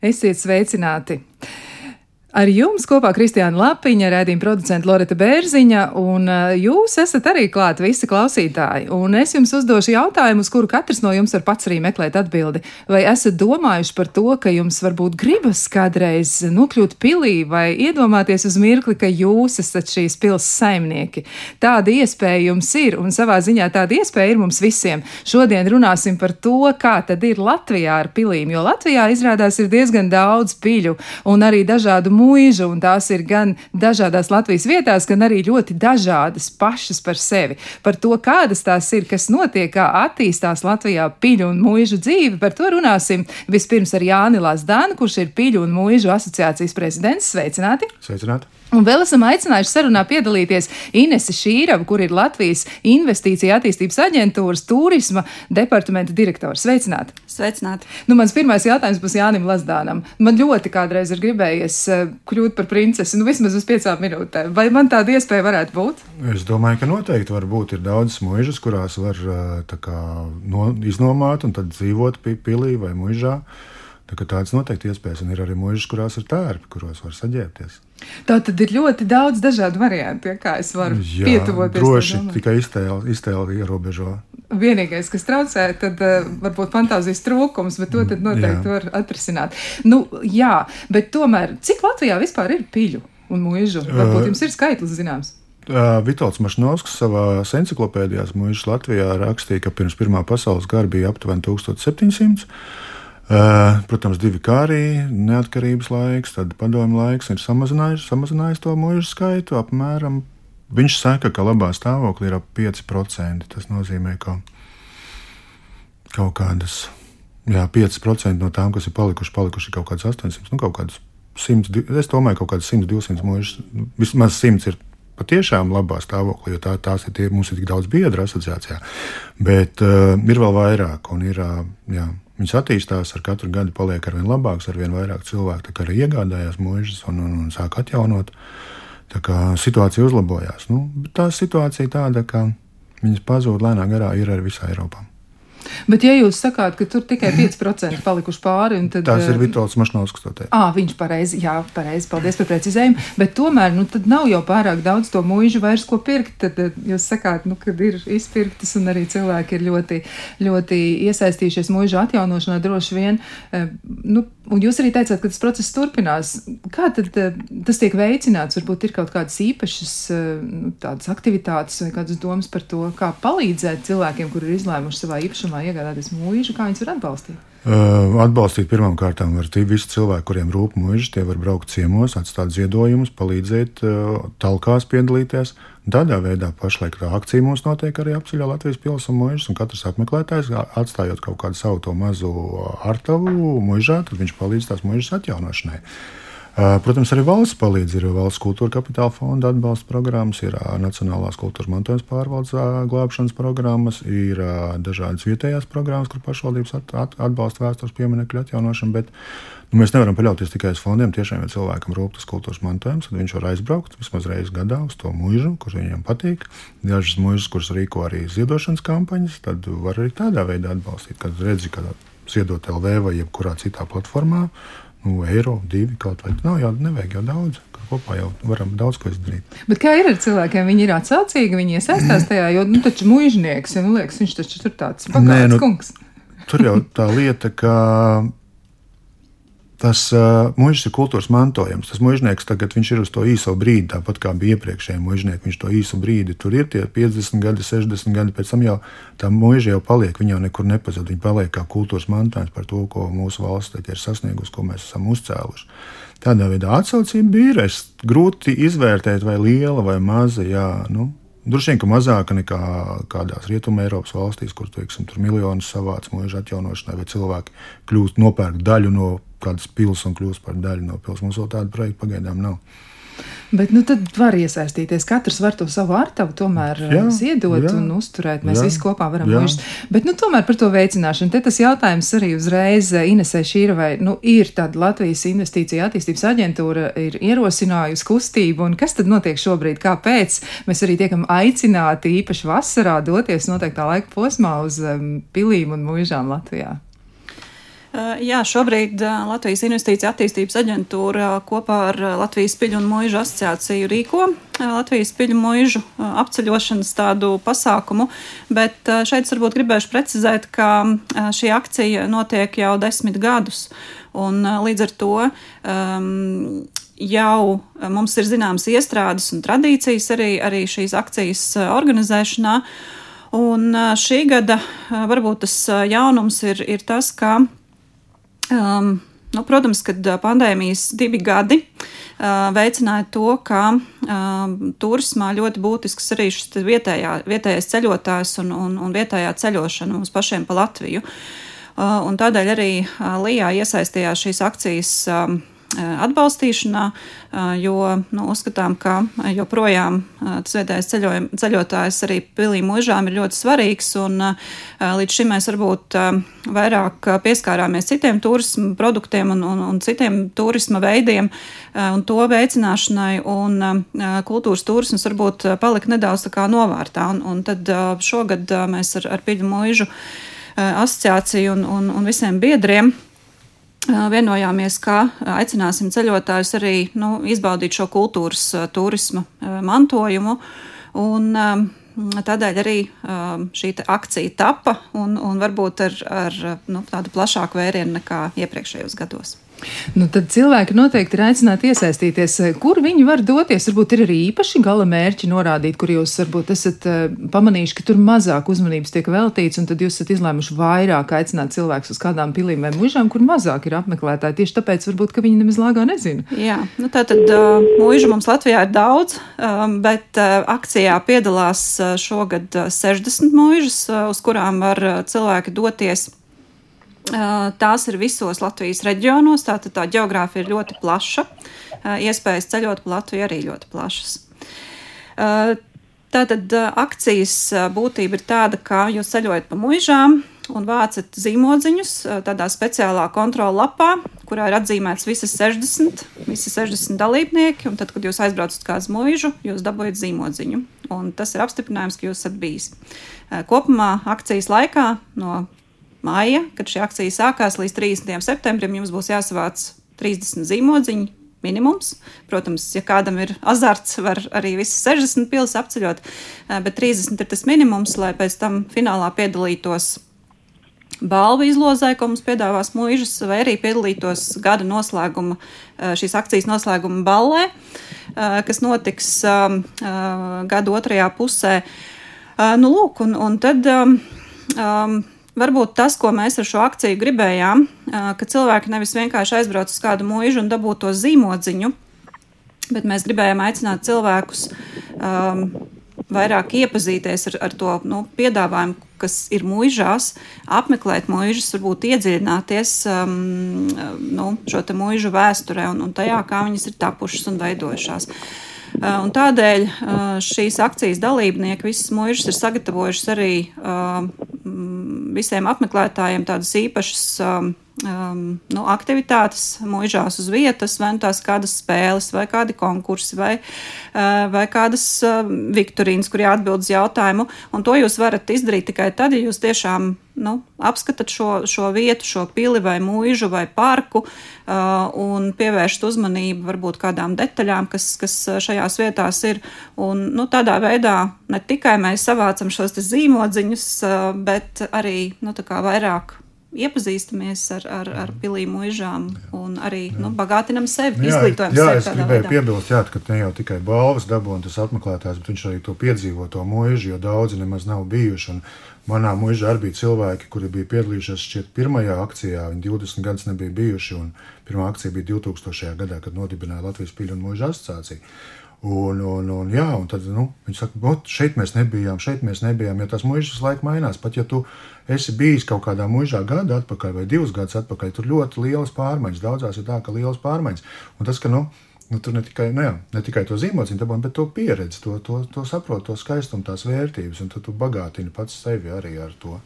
Esiet sveicināti! Ar jums kopā Kristiāna Lapiņa, rēdījuma producenta Loreta Bērziņa, un uh, jūs esat arī klāt visi klausītāji. Un es jums uzdošu jautājumu, uz kuru katrs no jums var pats arī meklēt atbildi. Vai esat domājuši par to, ka jums varbūt gribas kādreiz nokļūt pilī vai iedomāties uz mirkli, ka jūs esat šīs pils saimnieki? Tāda iespēja jums ir, un savā ziņā tāda iespēja ir mums visiem. Šodien runāsim par to, kā tad ir Latvijā ar pilīm, jo Latvijā izrādās ir diezgan daudz piļu un arī dažādu mūžu, un tās ir gan dažādās Latvijas vietās, gan arī ļoti dažādas pašas par sevi. Par to, kādas tās ir, kas notiek, kā attīstās Latvijā piļu un mūžu dzīve, par to runāsim vispirms ar Jāni Lazdānu, kurš ir piļu un mūžu asociācijas prezidents. Sveicināti! Sveicināti! Un vēl esam aicinājuši sarunā piedalīties Inese Šīrava, kur ir Latvijas Investīcija attīstības aģentūras turisma departamenta direktors. Sveicināti! Sveicināti! Nu, mans pirmais jautājums būs Jānim Lazdānam. Man ļoti kādreiz ir gribējies uh, kļūt par princesi, nu vismaz uz piecām minūtēm. Vai man tāda iespēja varētu būt? Es domāju, ka noteikti var būt. Ir daudzas mūžas, kurās var uh, kā, no, iznomāt un tad dzīvot pilī vai mūžā. Tā tādas noteikti iespējas, un ir arī mūžas, kurās ir tērpi, kuros var saģērbties. Tā tad ir ļoti daudz dažādu variantu, ja, kā es varu Jā, pietuvoties. Droši tikai iztēle, iztēle ierobežo. Vienīgais, kas traucē, tad uh, varbūt fantāzijas trūkums, bet to tad noteikti jā. var atrisināt. Nu, jā, bet tomēr, cik Latvijā vispār ir piļu un mūžu? Varbūt jums ir skaitlis zināms. Uh, Vitāls Mašnovskis savā encyklopēdijā Mūžs Latvijā rakstīja, ka pirms Pirmā pasaules kara bija aptuveni 1700. Uh, protams, divi kārī, neatkarības laiks, tad padomju laiks ir samazinājis, samazinājis to mūžu skaitu. Apmēram viņš saka, ka labā stāvoklī ir ap 5%. Tas nozīmē, ka kaut kādas jā, 5% no tām, kas ir palikuši, palikuši kaut kādas 800, nu kaut kādas 100, es domāju, kaut kādas 100, 200 mūžus, vismaz 100 ir patiešām labā stāvoklī, jo tā, tās ir tie, mums ir tik daudz biedru asociācijā. Bet uh, ir vēl vairāk, un ir, uh, jā, Viņas attīstās ar katru gadu, paliek ar vien labāks, ar vien vairāk cilvēku arī iegādājās mūžus un, un, un sāk atjaunot. Tā kā situācija uzlabojās. Nu, tā situācija tāda, ka viņas pazūd lēnā garā, ir arī visā Eiropā. Bet, ja jūs sakāt, ka tur tikai 5% palikuši pāri, tad. Tas ir Vitāls Mašnovskis, to teikt. Ah, viņš pareizi, jā, pareizi, paldies par precizējumu. Bet tomēr, nu, tad nav jau pārāk daudz to mūžu vairs, ko pirkt. Tad jūs sakāt, nu, kad ir izpirktas un arī cilvēki ir ļoti, ļoti iesaistījušies mūžu atjaunošanā droši vien. Nu, un jūs arī teicāt, ka tas process turpinās. Kā tad tas tiek veicināts? Varbūt ir kaut kādas īpašas nu, tādas aktivitātes vai kādas domas par to, kā palīdzēt cilvēkiem, kuri ir izlēmuši savā īpašumā iegādāties mūžu, kā viņus var atbalstīt? Uh, atbalstīt pirmām kārtām var visi cilvēki, kuriem rūp mūžs, tie var braukt ciemos, atstāt ziedojumus, palīdzēt, talkās piedalīties. Tādā veidā pašlaik akcija mums notiek arī apceļā Latvijas pilsētas mūžs, un katrs apmeklētājs, atstājot kaut kādu savu to mazu artavu mūžā, tad viņš palīdz tās mūžas atjaunošanai. Protams, arī valsts palīdz. Ir valsts kultūra kapitāla fonda atbalsta programmas, ir Nacionālās kultūras mantojuma pārvaldes glābšanas programmas, ir dažādas vietējās programmas, kur pašvaldības at, at, atbalsta vēstures pieminiektu atjaunošanu. Nu, mēs nevaram paļauties tikai uz fondiem. Tiešām, ja cilvēkam rūp tas kultūras mantojums, tad viņš var aizbraukt vismaz reizes gadā uz to mūžu, kurš viņam patīk. Dažas mūžas, kuras rīko arī ziedošanas kampaņas, tad var arī tādā veidā atbalstīt. Kad redzi, ka ziedot LV vai jebkurā citā platformā nu, eiro, divi kaut vai. Nav jau, nevajag jau daudz. Kopā jau varam daudz ko izdarīt. Bet kā ir ar cilvēkiem? Viņi ir atsaucīgi, viņi iesaistās tajā, jo, nu, taču mužnieks, ja, nu, liekas, viņš taču tur tāds pagājis nu, kungs. Tur jau tā lieta, ka Tas uh, mūžs ir kultūras mantojums. Tas mūžnieks tagad ir uz to īso brīdi, tāpat kā bija iepriekšējie mūžnieki. Viņš to īso brīdi tur ir tie 50 gadi, 60 gadi. Pēc tam jau tā mūža jau paliek. Viņa jau nekur nepazūd. Viņa paliek kā kultūras mantojums par to, ko mūsu valsts ir sasniegusi, ko mēs esam uzcēluši. Tādā veidā atsaucība ir. Es grūti izvērtēt, vai liela vai maza. Jā, nu, Droši vien, ka mazāka nekā kādās rietumē Eiropas valstīs, kur teiksim, tur miljonus savāc mūža atjaunošanai, vai cilvēki kļūst nopērk daļu no kādas pilsētas un kļūst par daļu no pilsētas. Mums vēl tādu projektu pagaidām nav. Bet nu, tad var iesaistīties. Katrs var to savu artavu tomēr jā, eh, ziedot jā, un uzturēt. Mēs jā, visi kopā varam mūžīt. Bet nu, tomēr par to veicināšanu. Te tas jautājums arī uzreiz eh, Inesē Šīravai. Nu, ir tāda Latvijas investīcija attīstības aģentūra, ir ierosinājusi kustību. Un kas tad notiek šobrīd? Kāpēc mēs arī tiekam aicināti īpaši vasarā doties noteiktā laika posmā uz um, pilīm un mūžām Latvijā? Jā, šobrīd Latvijas Investīcija attīstības aģentūra kopā ar Latvijas Piļu un Mūžu asociāciju rīko Latvijas Piļu mūžu apceļošanas tādu pasākumu, bet šeit es varbūt gribēšu precizēt, ka šī akcija notiek jau desmit gadus, un līdz ar to um, jau mums ir zināmas iestrādes un tradīcijas arī, arī šīs akcijas organizēšanā. Un šī gada varbūt tas jaunums ir, ir tas, ka Um, nu, protams, ka pandēmijas divi gadi uh, veicināja to, ka uh, turismā ļoti būtisks arī šis vietējā, vietējais ceļotājs un, un, un vietējā ceļošana mums pašiem pa Latviju. Uh, un tādēļ arī uh, Lijā iesaistījās šīs akcijas. Atbalstīšanā, jo nu, uzskatām, ka joprojām tas vietējais ceļotājs arī pilī mūžām ir ļoti svarīgs. Un, līdz šim mēs varbūt vairāk pieskārāmies citiem turisma produktiem un, un, un citiem turisma veidiem un to veicināšanai, un kultūras turisms varbūt palika nedaudz novārtā. Un, un tad šogad mēs ar, ar Piļu mūžu asociāciju un, un, un visiem biedriem vienojāmies, ka aicināsim ceļotājus arī nu, izbaudīt šo kultūras turisma mantojumu. Un, Tādēļ arī šī akcija tapa un, un varbūt ar, ar nu, tādu plašāku vērienu nekā iepriekšējos gados. Nu, tad cilvēki noteikti ir aicināti iesaistīties. Kur viņi var doties? Varbūt ir arī īpaši gala mērķi norādīt, kur jūs varbūt esat uh, pamanījuši, ka tur mazāk uzmanības tiek veltīts, un tad jūs esat izlēmuši vairāk aicināt cilvēkus uz kādām pilīm vai mužām, kur mazāk ir apmeklētāji. Tieši tāpēc varbūt, ka viņi nemaz lāgā nezina. Jā, nu tā tad uh, mužu mums Latvijā ir daudz, um, bet uh, akcijā piedalās šogad uh, 60 mužas, uh, uz kurām var cilvēki doties. Tās ir visos Latvijas reģionos, tātad tā geogrāfija ir ļoti plaša. Iespējas ceļot pa Latviju arī ļoti plašas. Tātad akcijas būtība ir tāda, ka jūs ceļojat pa muižām un vācat zīmodziņus tādā speciālā kontrola lapā, kurā ir atzīmēts visas 60, visi 60 dalībnieki, un tad, kad jūs aizbraucat kādu mūžu, jūs dabūjat zīmodziņu, un tas ir apstiprinājums, ka jūs esat bijis. Kopumā akcijas laikā no maija, kad šī akcija sākās, līdz 30. septembrim jums būs jāsavāc 30 zīmodziņi. Minimums. Protams, ja kādam ir azarts, var arī visas 60 pilsētas apceļot, eh, bet 30 ir tas minimums, lai pēc tam finālā piedalītos balvu izlozē, ko mums piedāvās mūžas, vai arī piedalītos gada noslēguma, eh, šīs akcijas noslēguma ballē, eh, kas notiks gada otrajā pusē. Nu, lūk, un, un tad um, Varbūt tas, ko mēs ar šo akciju gribējām, ka cilvēki nevis vienkārši aizbrauc uz kādu mūžu un dabūtu to zīmodziņu, bet mēs gribējām aicināt cilvēkus um, vairāk iepazīties ar, ar to nu, piedāvājumu, kas ir mūžās, apmeklēt mūžus, varbūt iedziļināties um, nu, šo mūžu vēsturē un, un tajā, kā viņas ir tapušas un veidojušās. Uh, un tādēļ uh, šīs akcijas dalībnieki visas mūžas ir sagatavojušas arī uh, visiem apmeklētājiem tādas īpašas um, nu, aktivitātes, mūžās uz vietas, vai nu tās kādas spēles, vai kādi konkursi, vai, uh, vai kādas uh, viktorīnas, kur jāatbild uz jautājumu. Un to jūs varat izdarīt tikai tad, ja jūs tiešām nu, apskatāt šo, šo vietu, šo pili vai mūžu vai parku uh, un pievēršat uzmanību varbūt kādām detaļām, kas, kas šajās vietās ir. Un, nu, tādā veidā ne tikai mēs savācam šos zīmodziņus, uh, bet arī nu, vairāk iepazīstamies ar, ar, ar pilīm mūžām un arī jā. nu, bagātinam sevi, jā, izglītojam jā, sevi. Jā, es gribēju veidā. piebilst, jā, ka ne jau tikai balvas dabūna tas apmeklētājs, bet viņš arī to piedzīvo to mūžu, jo daudzi nemaz nav bijuši. Un manā mūžā arī bija cilvēki, kuri bija piedalījušies šķiet pirmajā akcijā, viņi 20 gadus nebija bijuši, un pirmā akcija bija 2000. gadā, kad nodibināja Latvijas Pīļu un mūža asociāciju. Un, un, un, jā, un tad nu, viņi saka, šeit mēs nebijām, šeit mēs nebijām. Jo tas mūžs visu laiku mainās. Pat ja tu esi bijis kaut kādā mūžā gada atpakaļ vai divus gadus atpakaļ, tur ļoti liels pārmaiņas. Daudzās ir tā, ka liels pārmaiņas. Un tas, ka nu, nu, tur ne tikai, nu, jā, ne tikai to zīmociņu, bet to pieredzi, to, to, to saprot, to skaistumu, tās vērtības, un tu, tu bagātini pats sevi arī ar to.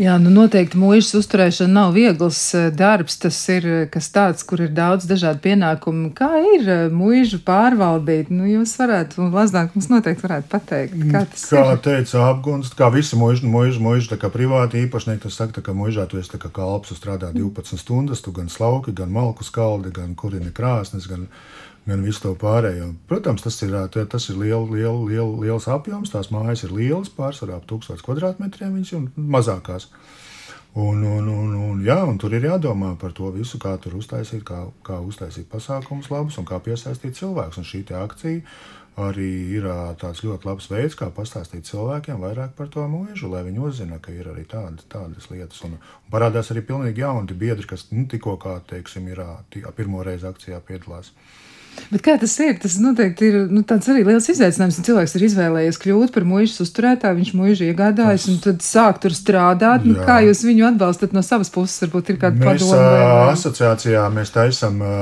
Jā, nu noteikti mūžas uzturēšana nav viegls eh, darbs. Tas ir eh, kas tāds, kur ir daudz dažādu pienākumu. Kā ir eh, mūžu pārvaldīt? Nu, jūs varētu, un Lazdāk mums noteikti varētu pateikt, kā tas kā ir. teica apgunst, kā visi mūži, mūži, mūži tā kā privāti īpašnieki, tas saka, ka mūžā tu esi tā kā kalps, tu strādā 12 stundas, tu gan slauki, gan malku skaldi, gan kurini krāsnes, gan, gan visu to pārējo. Protams, tas ir, tas ir liel, liel, liel, liels apjoms, tās mājas ir lielas, pārsvarā ap 1000 kvadrātmetriem viņas ir mazākās. Un, un, un, un, jā, un tur ir jādomā par to visu, kā tur uztaisīt, kā, kā uztaisīt pasākumus labus un kā piesaistīt cilvēkus. Un šī akcija arī ir tāds ļoti labs veids, kā pastāstīt cilvēkiem vairāk par to mūžu, lai viņi uzzina, ka ir arī tādas, tādas lietas. Un, un parādās arī pilnīgi jauni biedri, kas nu, tikko kā, teiksim, ir pirmo reizi akcijā piedalās. Bet kā tas ir? Tas noteikti ir nu, tāds arī liels izaicinājums. Ja cilvēks ir izvēlējies kļūt par mūžas uzturētāju, viņš mūžu iegādājas un tad sāk tur strādāt. Nu, Jā. kā jūs viņu atbalstat no savas puses? Varbūt ir kāda Mēs padoma. vai- asociācijā mēs taisām ā,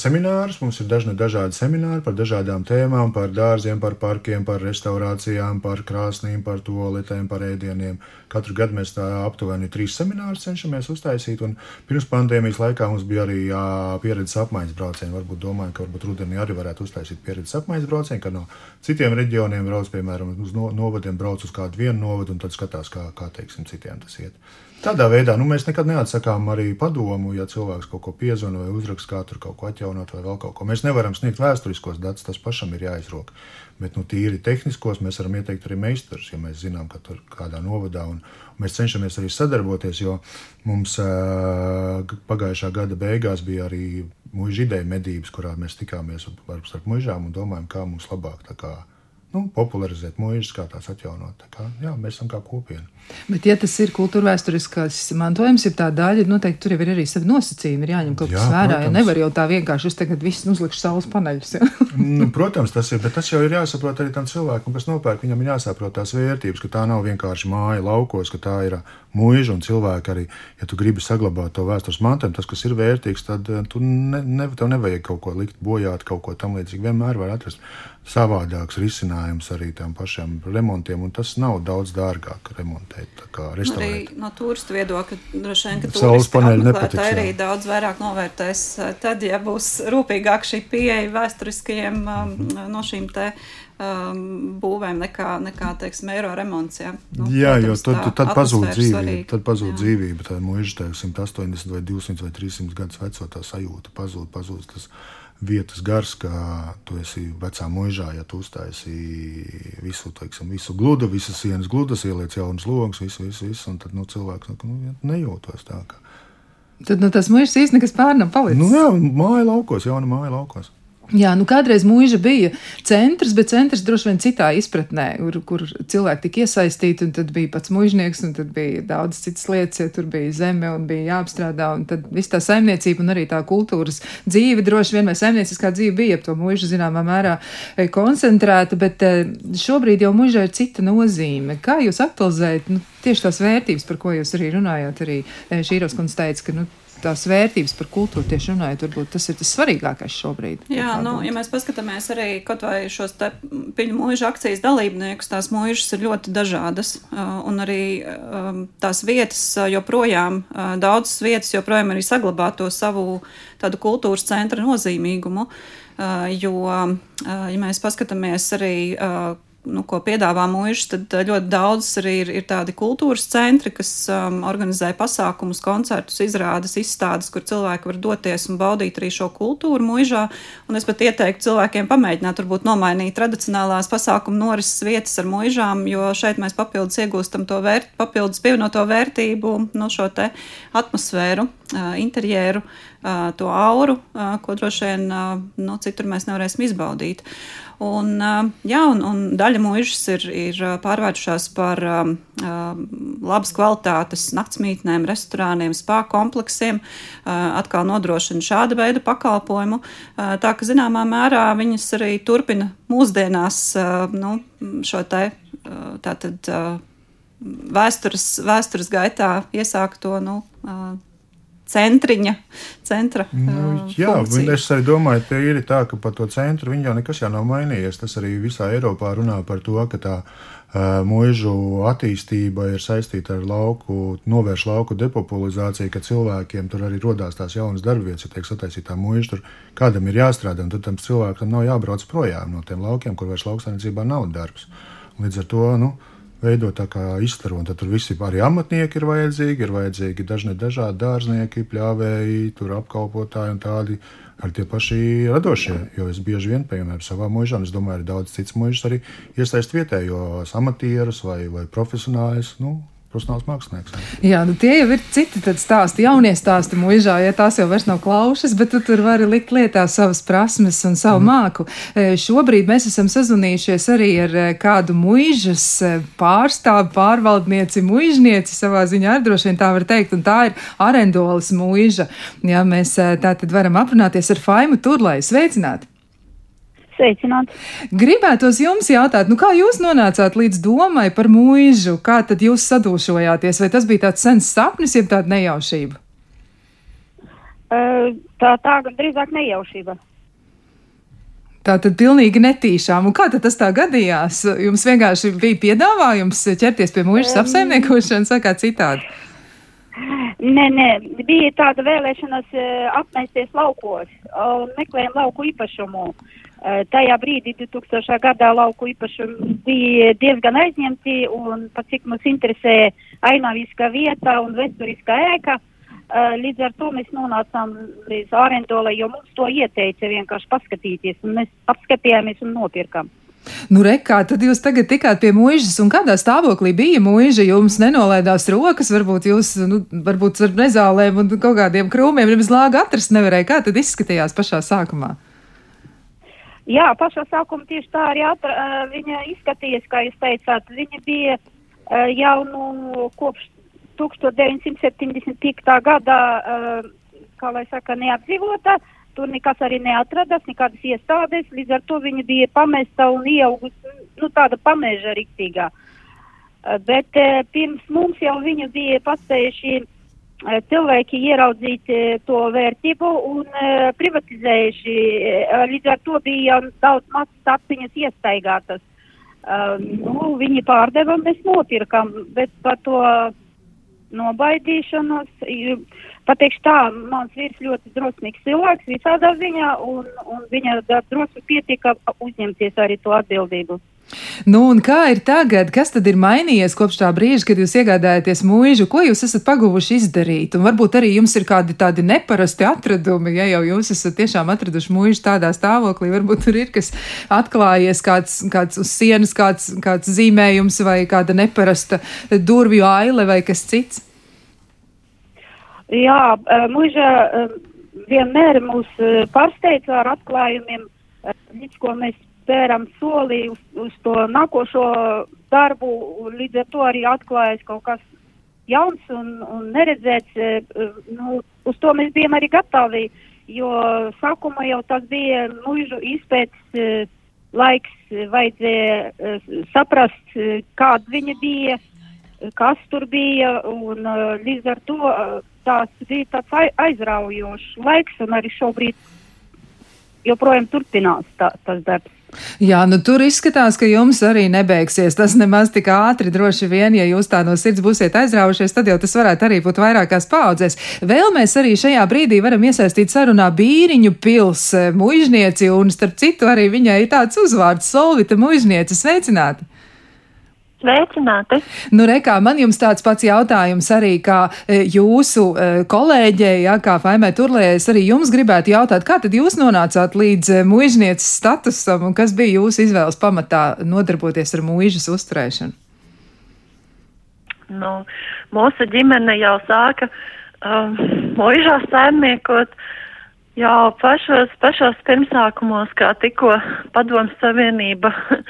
seminārus. Mums ir dažni dažādi semināri par dažādām tēmām, par dārziem, par parkiem, par restaurācijām, par krāsnīm, par toaletēm, par ēdieniem. Katru gadu mēs tā aptuveni trīs seminārus cenšamies uztaisīt. un Pirms pandēmijas laikā mums bija arī ā, pieredzes apmaiņas braucieni. Varbūt domāju, ka varbūt rudenī arī varētu uztaisīt pieredzes apmaiņas braucienu, kad no citiem reģioniem brauc, piemēram, uz no, novadiem brauc uz kādu vienu novadu un tad skatās, kā, kā teiksim, citiem tas iet. Tādā veidā nu, mēs nekad neatsakām arī padomu, ja cilvēks kaut ko piezvana vai uzraksta, kā tur kaut ko atjaunot vai vēl kaut ko. Mēs nevaram sniegt vēsturiskos datus, tas pašam ir jāizrok. Bet nu, tīri tehniskos mēs varam ieteikt arī meistarus, ja mēs zinām, ka tur kādā novadā un mēs cenšamies arī sadarboties, jo mums pagājušā gada beigās bija arī mūža ideja medības, kurā mēs tikāmies ar starp mužām un domājam, kā mums labāk nu, popularizēt mūžus, kā tās atjaunot. Tā kā, jā, mēs esam kā kopiena. Bet, ja tas ir kultūra vēsturiskās mantojums, ir tā daļa, noteikti tur jau ir arī savi nosacījumi. Ir jāņem kaut kas Jā, vērā. Ja protams. nevar jau tā vienkārši uz tagad viss uzlikt saules paneļus. Ja? Nu, protams, tas ir, bet tas jau ir jāsaprot arī tam cilvēkam, kas nopērk. Viņam ir jāsaprot tās vērtības, ka tā nav vienkārši māja laukos, ka tā ir mūža un cilvēki arī. Ja tu gribi saglabāt to vēstures mantojumu, tas, kas ir vērtīgs, tad eh, tu ne, ne, tev nevajag kaut ko likt bojāt, kaut ko tam līdzīgu. Vienmēr var atrast savādāks risinājums arī tam pašiem remontiem, un tas nav daudz dārgāk remontēt kā Arī restaurēt. no turistu viedokļa droši vien, ka Saules paneļi nepatiks, jā. arī daudz vairāk novērtēs eh, tad, ja būs rūpīgāk šī pieeja vēsturiskajiem um, no šīm te um, būvēm nekā, nekā teiksim, eiro remonts. Jā, Nu, Jā, jo protams, tad, tā tad pazūd dzīvība. svarīga. Tad pazūd Jā. dzīvība. Tā mūža, tā 180 vai 200 vai 300 gadus veco tā sajūta pazūd, pazūd tas vietas gars, ka tu esi vecā mūžā, ja tu uztaisi visu, teiksim, visu gludu, visas sienas gludas, ieliec jaunas logus, visu, visu, visu, un tad nu, cilvēks nu, nu, nejūtos tā. Ka... Tad no tās mūžas īstenībā nekas pār nav palicis. Nu, jā, māja laukos, jauna māja laukos. Jā, nu kādreiz mūža bija centrs, bet centrs droši vien citā izpratnē, kur, kur cilvēki tika iesaistīti, un tad bija pats mūžnieks, un tad bija daudz citas lietas, ja tur bija zeme un bija jāapstrādā, un tad viss tā saimniecība un arī tā kultūras dzīve droši vien vai saimnieciskā dzīve bija ap to mūžu zināmā mērā eh, koncentrēta, bet eh, šobrīd jau mūžā ir cita nozīme. Kā jūs aktualizējat nu, tieši tās vērtības, par ko jūs arī runājāt, arī eh, Šīros kundze teica, ka nu, tās vērtības par kultūru tieši runājot, varbūt tas ir tas svarīgākais šobrīd. Jā, nu, domājat? ja mēs paskatāmies arī kaut vai šos te piņu mūža akcijas dalībniekus, tās mūžas ir ļoti dažādas. Un arī tās vietas joprojām, daudzas vietas joprojām arī saglabā to savu tādu kultūras centra nozīmīgumu. Jo, ja mēs paskatāmies arī nu, ko piedāvā mūžs, tad uh, ļoti daudz arī ir, ir tādi kultūras centri, kas um, organizē pasākumus, koncertus, izrādes, izstādes, kur cilvēki var doties un baudīt arī šo kultūru mūžā. Un es pat ieteiktu cilvēkiem pamēģināt, varbūt nomainīt tradicionālās pasākumu norises vietas ar mūžām, jo šeit mēs papildus iegūstam to vērt, papildus pievienoto vērtību, no šo te atmosfēru, uh, interjeru, uh, to auru, uh, ko droši vien uh, no citur mēs nevarēsim izbaudīt. Un, uh, jā, un, un daļa mūžas ir, ir uh, pārvērtušās par um, um, labas kvalitātes naktsmītnēm, restorāniem, spā kompleksiem, uh, atkal nodrošina šāda veida pakalpojumu. Uh, tā ka zināmā mērā viņas arī turpina mūsdienās uh, nu, šo te uh, tātad. Uh, Vēstures, vēstures gaitā iesākto nu, centriņa, centra. Nu, jā, funkcija. es arī domāju, ka ir tā, ka par to centru jau nekas jau nav mainījies. Tas arī visā Eiropā runā par to, ka tā uh, mūžu attīstība ir saistīta ar lauku, novērš lauku depopulizāciju, ka cilvēkiem tur arī rodās tās jaunas darbvietas, ja tiek sataisītā mūža, tur kādam ir jāstrādā, un tad tam cilvēkam nav jābrauc projām no tiem laukiem, kur vairs lauksaimniecībā nav darbs. Līdz ar to, nu, veidot tā kā izstaru. Un tad tur visi arī amatnieki ir vajadzīgi, ir vajadzīgi dažni dažādi dārznieki, pļāvēji, tur apkalpotāji un tādi. Ar tie paši radošie, jo es bieži vien, piemēram, savā mūžā, un es domāju, arī daudz citas mūžas arī iesaist vietējos amatierus vai, vai profesionāļus. Nu, profesionāls mākslinieks. Jā, nu tie jau ir citi stāsti, jaunie stāsti mūžā, ja tās jau vairs nav klaušas, bet tu tur vari likt lietā savas prasmes un savu mm. māku. E, šobrīd mēs esam sazvanījušies arī ar e, kādu mūžas e, pārstāvu, pārvaldnieci, mūžnieci savā ziņā, ar droši vien tā var teikt, un tā ir Arendolas mūža. Jā, mēs tā tad varam aprunāties ar Faimu Turlai. Sveicināti! Sveicināti! Gribētos jums jautāt, nu kā jūs nonācāt līdz domai par mūžu? Kā tad jūs sadūšojāties? Vai tas bija tāds sens sapnis, jeb tāda nejaušība? Tā, tā drīzāk nejaušība. Tā tad pilnīgi netīšām. Un kā tas tā gadījās? Jums vienkārši bija piedāvājums ķerties pie mūža um, apsaimniekošanas vai kā citādi? Nē, nē, bija tāda vēlēšanās apmēsties laukos meklējām lauku īpašumu. Uh, tajā brīdī, 2000. gadā, lauku īpašumi bija diezgan aizņemti, un pat cik mums interesē ainaviskā vieta un vēsturiskā ēka, līdz ar to mēs nonācām līdz Ārendolai, jo mums to ieteica vienkārši paskatīties, un mēs apskatījāmies un nopirkam. Nu, rekā, tad jūs tagad tikāt pie mūžas, un kādā stāvoklī bija mūža? Jums nenolaidās rokas, varbūt jūs, nu, varbūt ar nezālēm un kaut kādiem krūmiem nemaz lāga atrast nevarēja. Kā tad izskatījās pašā sākumā? Jā, pašā sākumā tieši tā arī atra, viņa izskatījās, kā jūs teicāt. Viņa bija jau nu, kopš 1975. gadā, kā lai saka, neapdzīvota. Tur nekas arī neatradas, nekādas iestādes, līdz ar to viņa bija pamesta un ieaugusi, nu, tāda pameža riktīgā. Bet pirms mums jau viņu bija paspējuši cilvēki ieraudzīt eh, to vērtību un uh, privatizējuši. Līdz ar to bija daudz mazas tapiņas iestaigātas. Uh, nu, viņi pārdeva, mēs nopirkam, bet par to nobaidīšanos, pateikšu tā, mans vīrs ļoti drosmīgs cilvēks visādā ziņā un, un viņa drosmi pietika uzņemties arī to atbildību. Nu, un kā ir tagad? Kas tad ir mainījies kopš tā brīža, kad jūs iegādājaties mūžu? Ko jūs esat paguvuši izdarīt? Un varbūt arī jums ir kādi tādi neparasti atradumi, ja jau jūs esat tiešām atraduši mūžu tādā stāvoklī. Varbūt tur ir kas atklājies, kāds, kāds uz sienas, kāds, kāds zīmējums vai kāda neparasta durvju aile vai kas cits. Jā, mūža vienmēr mūs pārsteidza ar atklājumiem, līdz ko mēs spēram soli uz, uz to nākošo darbu, līdz ar to arī atklājas kaut kas jauns un, un neredzēts. E, e, nu, uz to mēs bijām arī gatavi, jo sākumā jau tas bija mūžu izpētes e, laiks, vajadzēja saprast, kāda viņa bija, kas tur bija, un līdz ar to tās bija tāds aizraujošs laiks, un arī šobrīd joprojām turpinās tā, tas darbs. Jā, nu tur izskatās, ka jums arī nebeigsies tas nemaz tik ātri. Droši vien, ja jūs tā no sirds būsiet aizraujušies, tad jau tas varētu arī būt vairākās paudzēs. Vēl mēs arī šajā brīdī varam iesaistīt sarunā Bīriņu pils mužnieci, un starp citu arī viņai ir tāds uzvārds Solvita mužniece. Sveicināti! Sveicināti! Nu, rekā, man jums tāds pats jautājums arī kā e, jūsu e, kolēģei, ja, kā Faimē Turlē, es arī jums gribētu jautāt, kā tad jūs nonācāt līdz e, muižnieces statusam un kas bija jūsu izvēles pamatā nodarboties ar muižas uzturēšanu? Nu, mūsu ģimene jau sāka um, muižā saimniekot jau pašos, pašos pirmsākumos, kā tikko padomu savienība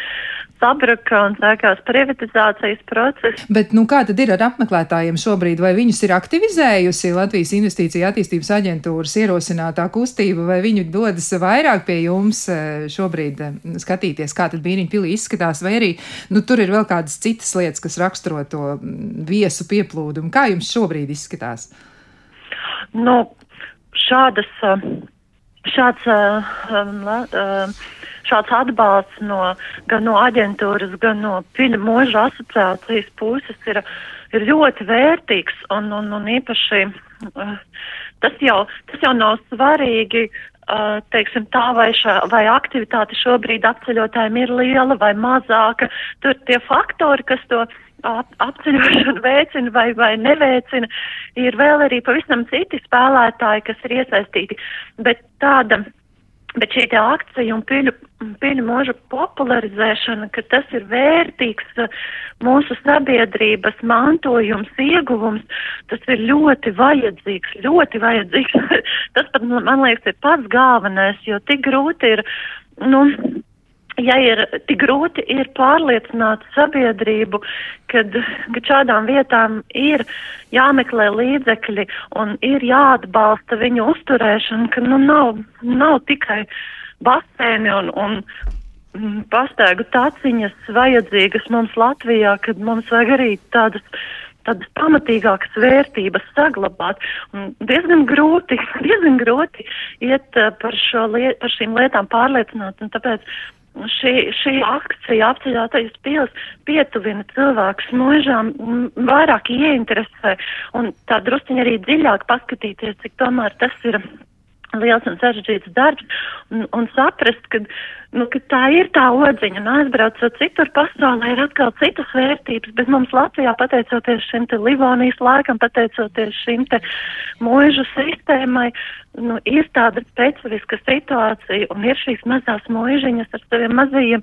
sabruka un sākās privatizācijas process. Bet nu, kā tad ir ar apmeklētājiem šobrīd? Vai viņus ir aktivizējusi Latvijas Investīcija attīstības aģentūras ierosinātā kustība, vai viņi dodas vairāk pie jums e, šobrīd e, skatīties, kā tad Bīriņu pilī izskatās, vai arī nu, tur ir vēl kādas citas lietas, kas raksturo to viesu pieplūdumu? Kā jums šobrīd izskatās? nu, šādas, šāds, šāds atbalsts no, gan no aģentūras, gan no Piļu mūža asociācijas puses ir, ir ļoti vērtīgs un, un, un īpaši tas jau, tas jau nav svarīgi teiksim, tā vai, šā, vai aktivitāte šobrīd apceļotājiem ir liela vai mazāka. Tur tie faktori, kas to ap, apceļošanu veicina vai, vai neveicina, ir vēl arī pavisam citi spēlētāji, kas ir iesaistīti. Bet tāda Bet šī akcija un piļu, piļu mūža popularizēšana, ka tas ir vērtīgs uh, mūsu sabiedrības mantojums, ieguvums, tas ir ļoti vajadzīgs, ļoti vajadzīgs. tas pat, man liekas, ir pats galvenais, jo tik grūti ir, nu, ja ir tik grūti ir pārliecināt sabiedrību, kad, ka šādām vietām ir jāmeklē līdzekļi un ir jāatbalsta viņu uzturēšana, ka nu nav, nav tikai basēni un, un pastaigu taciņas vajadzīgas mums Latvijā, kad mums vajag arī tādas tādas pamatīgākas vērtības saglabāt. Un diezgan grūti, diezgan grūti iet par, liet, par šīm lietām pārliecināt, un tāpēc šī, šī akcija apceļotais pils pietuvina cilvēkus mūžām, vairāk ieinteresē un tā drusciņi arī dziļāk paskatīties, cik tomēr tas ir liels un sarežģīts darbs un, un saprast, ka, nu, tā ir tā odziņa un aizbraucot citur pasaulē ir atkal citas vērtības, bet mums Latvijā pateicoties šim te Livonijas laikam, pateicoties šim te mūžu sistēmai, nu, ir tāda specifiska situācija un ir šīs mazās mūžiņas ar saviem mazajiem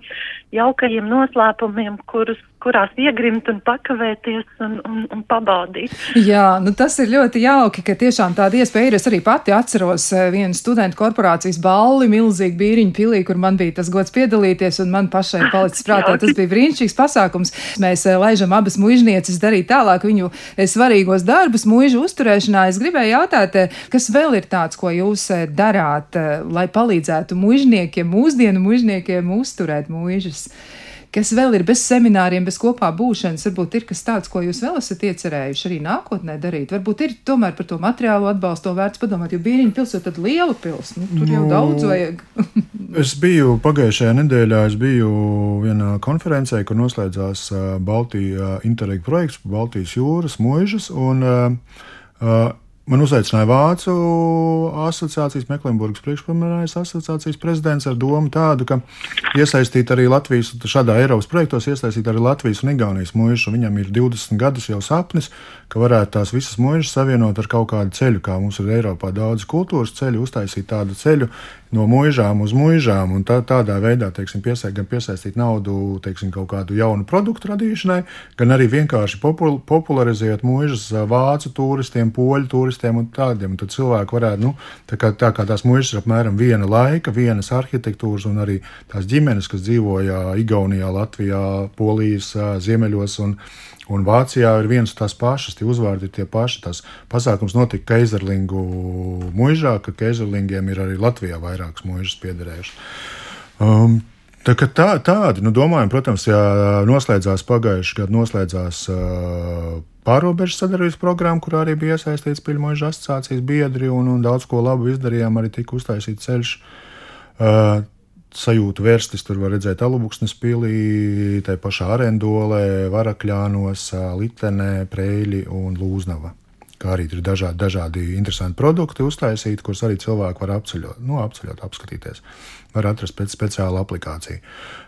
jaukajiem noslēpumiem, kurus, kurās iegrimt un pakavēties un, un, un pabaudīt. Jā, nu tas ir ļoti jauki, ka tiešām tāda iespēja ir. Es arī pati atceros eh, vienu studentu korporācijas balli, milzīgu bīriņu pilī, kur man bija tas gods piedalīties un man pašai palicis prātā. Tas bija brīnišķīgs pasākums. Mēs eh, laižam abas mužnieces darīt tālāk viņu eh, svarīgos darbus mužu uzturēšanā. Es gribēju jautāt, kas vēl ir tāds, ko jūs darāt, lai palīdzētu mužniekiem, mūsdienu mužniekiem uzturēt mūžas? Kas vēl ir bez semināriem, bez kopā būšanas, varbūt ir kas tāds, ko jūs vēl esat iecerējuši arī nākotnē darīt. Varbūt ir tomēr par to materiālu atbalstu vērts padomāt, jo Bīriņa pilsēta tad liela pils, nu, tur jau nu, daudz vajag. es biju pagājušajā nedēļā, es biju vienā konferencē, kur noslēdzās Baltija Interreg projekts Baltijas jūras mūžas. Un, uh, uh, Man uzaicināja Vācu asociācijas, Meklēmburgas priekšpamērājas asociācijas prezidents ar domu tādu, ka iesaistīt arī Latvijas, šādā Eiropas projektos iesaistīt arī Latvijas un Igaunijas mūžu. Viņam ir 20 gadus jau sapnis, ka varētu tās visas mūžas savienot ar kaut kādu ceļu, kā mums ir Eiropā daudz kultūras ceļu, uztaisīt tādu ceļu no mūžām uz mūžām un tā, tādā veidā teiksim, piesaist, gan piesaistīt naudu teiksim, kaut kādu jaunu produktu radīšanai, gan arī vienkārši popul popularizēt mūžas vācu turistiem, poļu turistiem un tādiem. Un tad cilvēki varētu, nu, tā kā, tā kā tās mūžas ir apmēram viena laika, vienas arhitektūras un arī tās ģimenes, kas dzīvoja Igaunijā, Latvijā, Polijas ziemeļos un, Un Vācijā ir viens un tās pašas, tie uzvārdi ir tie paši. Tas pasākums notika Keizerlingu mūžā, ka Keizerlingiem ir arī Latvijā vairākas mūžas piederējušas. Um, Tā, tā, tādi, nu, domājam, protams, ja noslēdzās pagājušajā gadā, noslēdzās uh, pārobežu sadarbības programma, kurā arī bija iesaistīts Piļmoža asociācijas biedri un, un daudz ko labu izdarījām, arī tika uztaisīts ceļš. Uh, sajūtu vērstis. Tur var redzēt alubuksnes pilī, tā pašā arendolē, varakļānos, litenē, preļi un lūznava kā arī ir dažādi, dažādi interesanti produkti uztaisīti, kurus arī cilvēki var apceļot, nu, apceļot apskatīties. Var atrast pēc speciāla aplikācija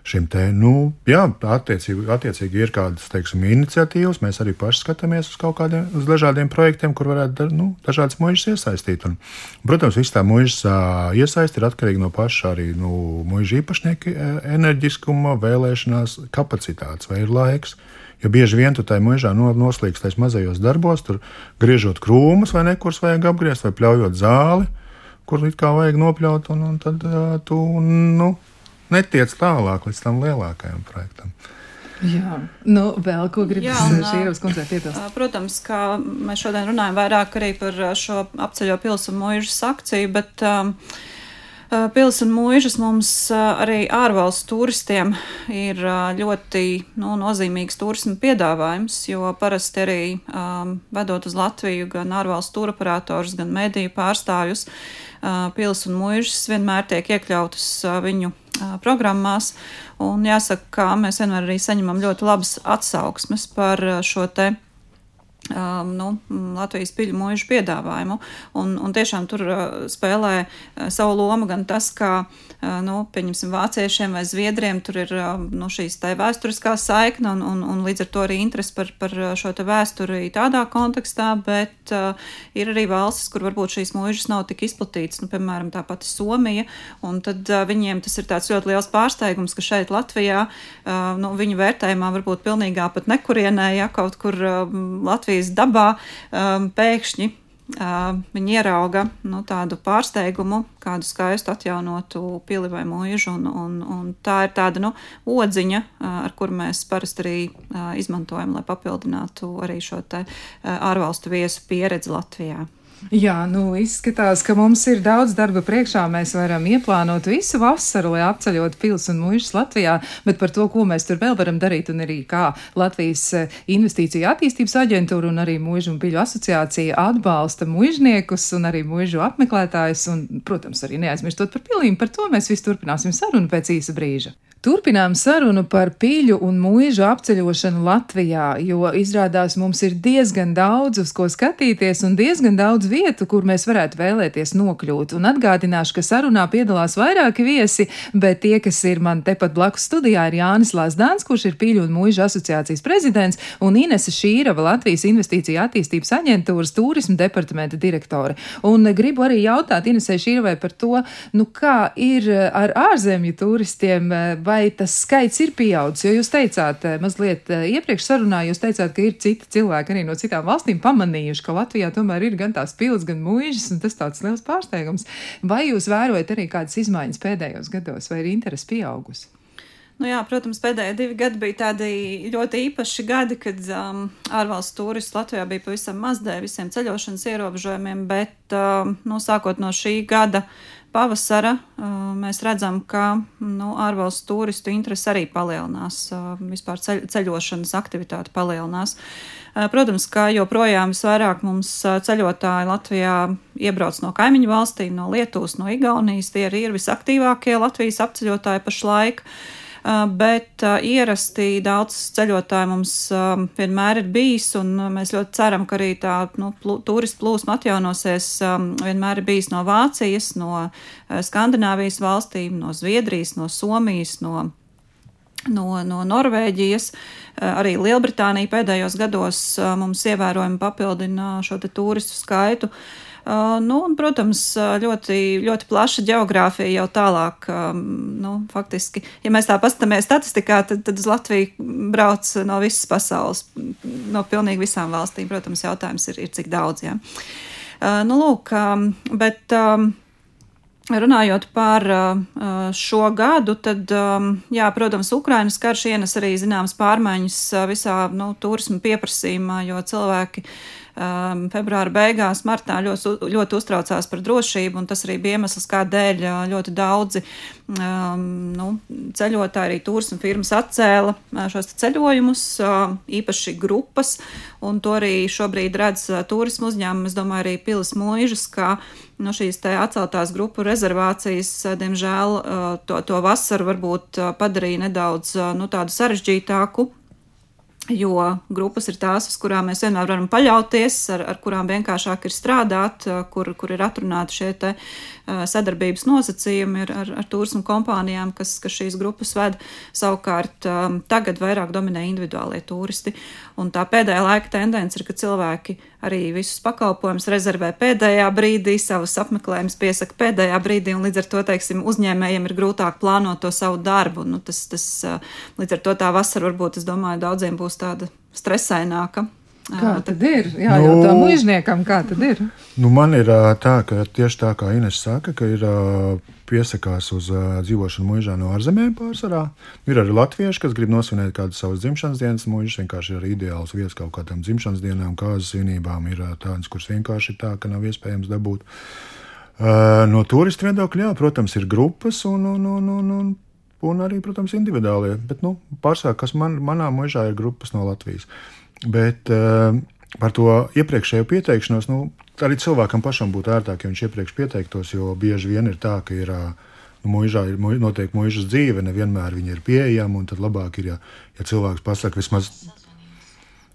šim te. Nu, jā, attiecīgi, attiecīgi ir kādas, teiksim, iniciatīvas. Mēs arī paši skatāmies uz kaut kādiem, uz dažādiem projektiem, kur varētu, nu, dažādas muižas iesaistīt. Un, protams, viss tā muižas iesaist ir atkarīga no paša arī, nu, muiža īpašnieka enerģiskuma, vēlēšanās, kapacitātes vai ir laiks. Jo bieži vien tu tajā mūžā noslīkst tajos mazajos darbos, tur griežot krūmus vai nekurus vajag apgriezt, vai pļaujot zāli, kur it kā vajag nopļaut, un, un tad uh, tu nu, netiec tālāk līdz tam lielākajam projektam. Jā, nu, vēl ko gribas piebilst? Protams, ka mēs šodien runājam vairāk arī par šo apceļo pilsētu mūžas akciju, bet um, Pils un mūžas mums arī ārvalstu turistiem ir ļoti nu, nozīmīgs turisma piedāvājums, jo parasti arī um, vedot uz Latviju gan ārvalstu turoperators, gan mediju pārstāvjus, uh, pils un mūžas vienmēr tiek iekļautas viņu programmās. Un jāsaka, ka mēs vienmēr arī saņemam ļoti labas atsauksmes par šo te Um, nu, Latvijas piļu mūžu piedāvājumu. Un, un tiešām tur uh, spēlē uh, savu lomu gan tas, ka, uh, nu, pieņemsim, vāciešiem vai zviedriem tur ir uh, nu, šīs tā vēsturiskā saikna un, un, un līdz ar to arī interesi par, par uh, šo te vēsturi tādā kontekstā, bet uh, ir arī valstis, kur varbūt šīs mūžas nav tik izplatītas, nu, piemēram, tā pati Somija, un tad uh, viņiem tas ir tāds ļoti liels pārsteigums, ka šeit Latvijā, uh, nu, viņu vērtējumā varbūt pilnīgā pat nekurienē, ja kaut kur uh, Latvijas Latvijas dabā um, pēkšņi Uh, viņi ierauga nu, tādu pārsteigumu, kādu skaistu atjaunotu pili vai mūžu. Un, un, un tā ir tāda nu, odziņa, uh, ar kuru mēs parasti arī uh, izmantojam, lai papildinātu arī šo te, ārvalstu viesu pieredzi Latvijā. Jā, nu izskatās, ka mums ir daudz darba priekšā. Mēs varam ieplānot visu vasaru, lai apceļot pils un mužas Latvijā, bet par to, ko mēs tur vēl varam darīt, un arī kā Latvijas eh, investīcija attīstības aģentūra un arī mužu un piļu asociācija atbalsta mužniekus un arī mužu apmeklētājus, un, protams, arī neaizmirstot par pilīm. Par to mēs visu turpināsim sarunu pēc īsa brīža. Turpinām sarunu par pīļu un mūžu apceļošanu Latvijā, jo izrādās mums ir diezgan daudz uz ko skatīties un diezgan daudz vietu, kur mēs varētu vēlēties nokļūt. Un atgādināšu, ka sarunā piedalās vairāki viesi, bet tie, kas ir man tepat blakus studijā, ir Jānis Lāsdāns, kurš ir pīļu un mūžu asociācijas prezidents, un Inese Šīrava, Latvijas investīcija attīstības aģentūras turisma departamenta direktore. Un gribu arī jautāt Inesē Šīravai par to, nu kā ir ar ārzemju turistiem vai tas skaits ir pieaudzis? Jo jūs teicāt, eh, mazliet eh, iepriekš sarunā, jūs teicāt, ka ir citi cilvēki arī no citām valstīm pamanījuši, ka Latvijā tomēr ir gan tās pils, gan mūžas, un tas tāds liels pārsteigums. Vai jūs vērojat arī kādas izmaiņas pēdējos gados, vai ir interesi pieaugusi? Nu jā, protams, pēdējie divi gadi bija tādi ļoti īpaši gadi, kad um, ārvalstu turistu Latvijā bija pavisam maz dēļ visiem ceļošanas ierobežojumiem, bet um, nu, sākot no šī gada pavasara mēs redzam, ka nu, ārvalstu turistu interesi arī palielinās, vispār ceļ, ceļošanas aktivitāte palielinās. Protams, ka joprojām visvairāk mums ceļotāji Latvijā iebrauc no kaimiņu valstīm, no Lietuvas, no Igaunijas. Tie ir visaktīvākie Latvijas apceļotāji pašlaik. Uh, bet uh, ierasti daudz ceļotāju mums um, vienmēr ir bijis, un mēs ļoti ceram, ka arī tā nu, turistu plūsma atjaunosies. Vienmēr ir bijis no Vācijas, no Skandināvijas valstīm, no Zviedrijas, no Somijas, no no, no Norvēģijas. Arī Lielbritānija pēdējos gados mums ievērojami papildina šo turistu skaitu. Uh, nu, un, protams, ļoti, ļoti plaša geogrāfija jau tālāk. Nu, faktiski, ja mēs tā paskatāmies statistikā, tad, tad uz Latviju brauc no visas pasaules, no pilnīgi visām valstīm. Protams, jautājums ir, ir cik daudz. Ja. Nu, lūk, bet. Um, Runājot par uh, šo gadu, tad, um, jā, protams, Ukrainas karš ienes arī zināmas pārmaiņas uh, visā nu, turisma pieprasījumā, jo cilvēki uh, um, februāra beigās, martā ļoti, ļoti uztraucās par drošību, un tas arī bija iemesls, kādēļ uh, ļoti daudzi um, nu, ceļotāji, arī turisma firmas atcēla uh, šos ceļojumus, uh, īpaši grupas, un to arī šobrīd redz uh, turismu uzņēmumi, es domāju, arī pilis mūžas, ka nu, šīs atceltās grupu rezervācijas, diemžēl, to, to vasaru varbūt padarīja nedaudz nu, tādu sarežģītāku jo grupas ir tās, uz kurām mēs vienmēr varam paļauties, ar, ar kurām vienkāršāk ir strādāt, kur, kur ir atrunāti šie te, uh, sadarbības nosacījumi ar, ar, ar turismu kompānijām, kas, kas šīs grupas ved. Savukārt um, tagad vairāk dominē individuālie turisti. Un tā pēdējā laika tendence ir, ka cilvēki arī visus pakalpojumus rezervē pēdējā brīdī, savus apmeklējumus piesaka pēdējā brīdī, un līdz ar to, teiksim, uzņēmējiem ir grūtāk plānot to savu darbu. Nu, tas, tas, līdz ar to tā vasara varbūt, es domāju, daudziem būs tāda stresaināka. Kā tad ir? Jā, nu, jau tā mūžniekam, kā tad ir? Nu, man ir tā, ka tieši tā kā Ines saka, ka ir piesakās uz dzīvošanu mūžā no ārzemēm pārsvarā. Ir arī latvieši, kas grib nosvinēt kādu savas dzimšanas dienas mūžus. Vienkārši ir ideāls vietas kaut kādām dzimšanas dienām, kāzas svinībām. Ir tādas, kuras vienkārši ir tā, ka nav iespējams dabūt. No turistu viedokļa, jā, protams, ir grupas un, un, un, un, un, un arī, protams, individuālie. Bet, nu, pārsvarā, kas man, manā mūžā ir grupas no Latvijas. Bet uh, par to iepriekšējo pieteikšanos, nu, arī cilvēkam pašam būtu ērtāk, ja viņš iepriekš pieteiktos, jo bieži vien ir tā, ka ir. Nu, Mūžā ir noteikti mūžas dzīve, nevienmēr viņa ir pieejama. Tad labāk ir, ja, ja cilvēks pasakā vismaz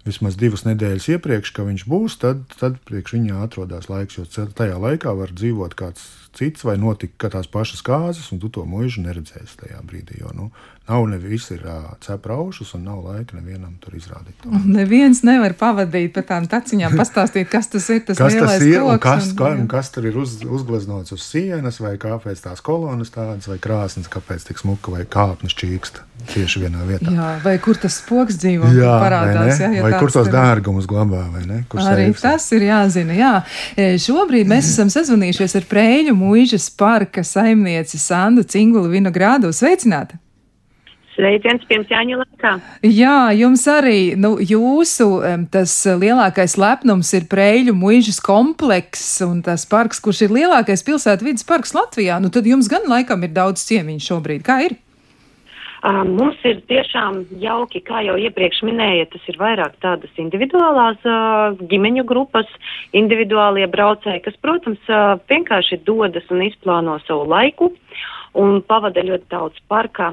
vismaz divas nedēļas iepriekš, ka viņš būs, tad, tad priekš viņa atrodas laiks. Jo tajā laikā var dzīvot kāds cits, vai notika tās pašas kāzas, un tu to mūžu neredzēsi tajā brīdī. Jo nu, nav ne visi ir uh, cepraušus, un nav laika nevienam tur izrādīt. To. Neviens nevar pavadīt pa tām taciņām, pastāstīt, kas tas ir. Tas kas tas ir koks, un kas, un, kā, un kas tur ir uz, uzgleznots uz sienas, vai kāpēc tās kolonas tādas, vai krāsnes, kāpēc tik smuka, vai kāpnes čīkst tieši vienā vietā. Jā, vai kur tas spoks dzīvo? Jā, parādās, vai, jā, vai kur tos dārgumus glabā, vai ne? Kur Arī seifs? tas ir jāzina. Jā. Šobrīd mēs esam sazvanījušies ar Prēļu mūžas parka saimnieci Sandu Cingulu Vinogrādu. Sveicināti! Sveiciens pirms Jāņa laikā. Jā, jums arī, nu, jūsu tas lielākais lepnums ir Prēļu muižas komplekss un tas parks, kurš ir lielākais pilsētu vidas parks Latvijā. Nu, tad jums gan laikam ir daudz ciemiņu šobrīd. Kā ir? Uh, mums ir tiešām jauki, kā jau iepriekš minēja, tas ir vairāk tādas individuālās uh, ģimeņu grupas, individuālie braucēji, kas, protams, uh, vienkārši dodas un izplāno savu laiku un pavada ļoti daudz parkā.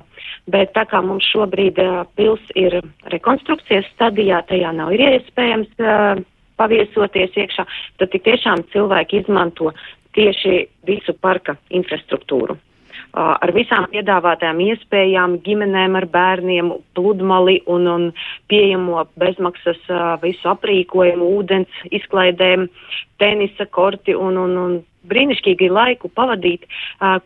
Bet tā kā mums šobrīd uh, pils ir rekonstrukcijas stadijā, tajā nav iespējams uh, paviesoties iekšā, tad tiešām cilvēki izmanto tieši visu parka infrastruktūru ar visām piedāvātajām iespējām, ģimenēm ar bērniem, pludmali un, un pieejamo bezmaksas visu aprīkojumu, ūdens izklaidēm, tenisa korti un, un, un brīnišķīgi laiku pavadīt,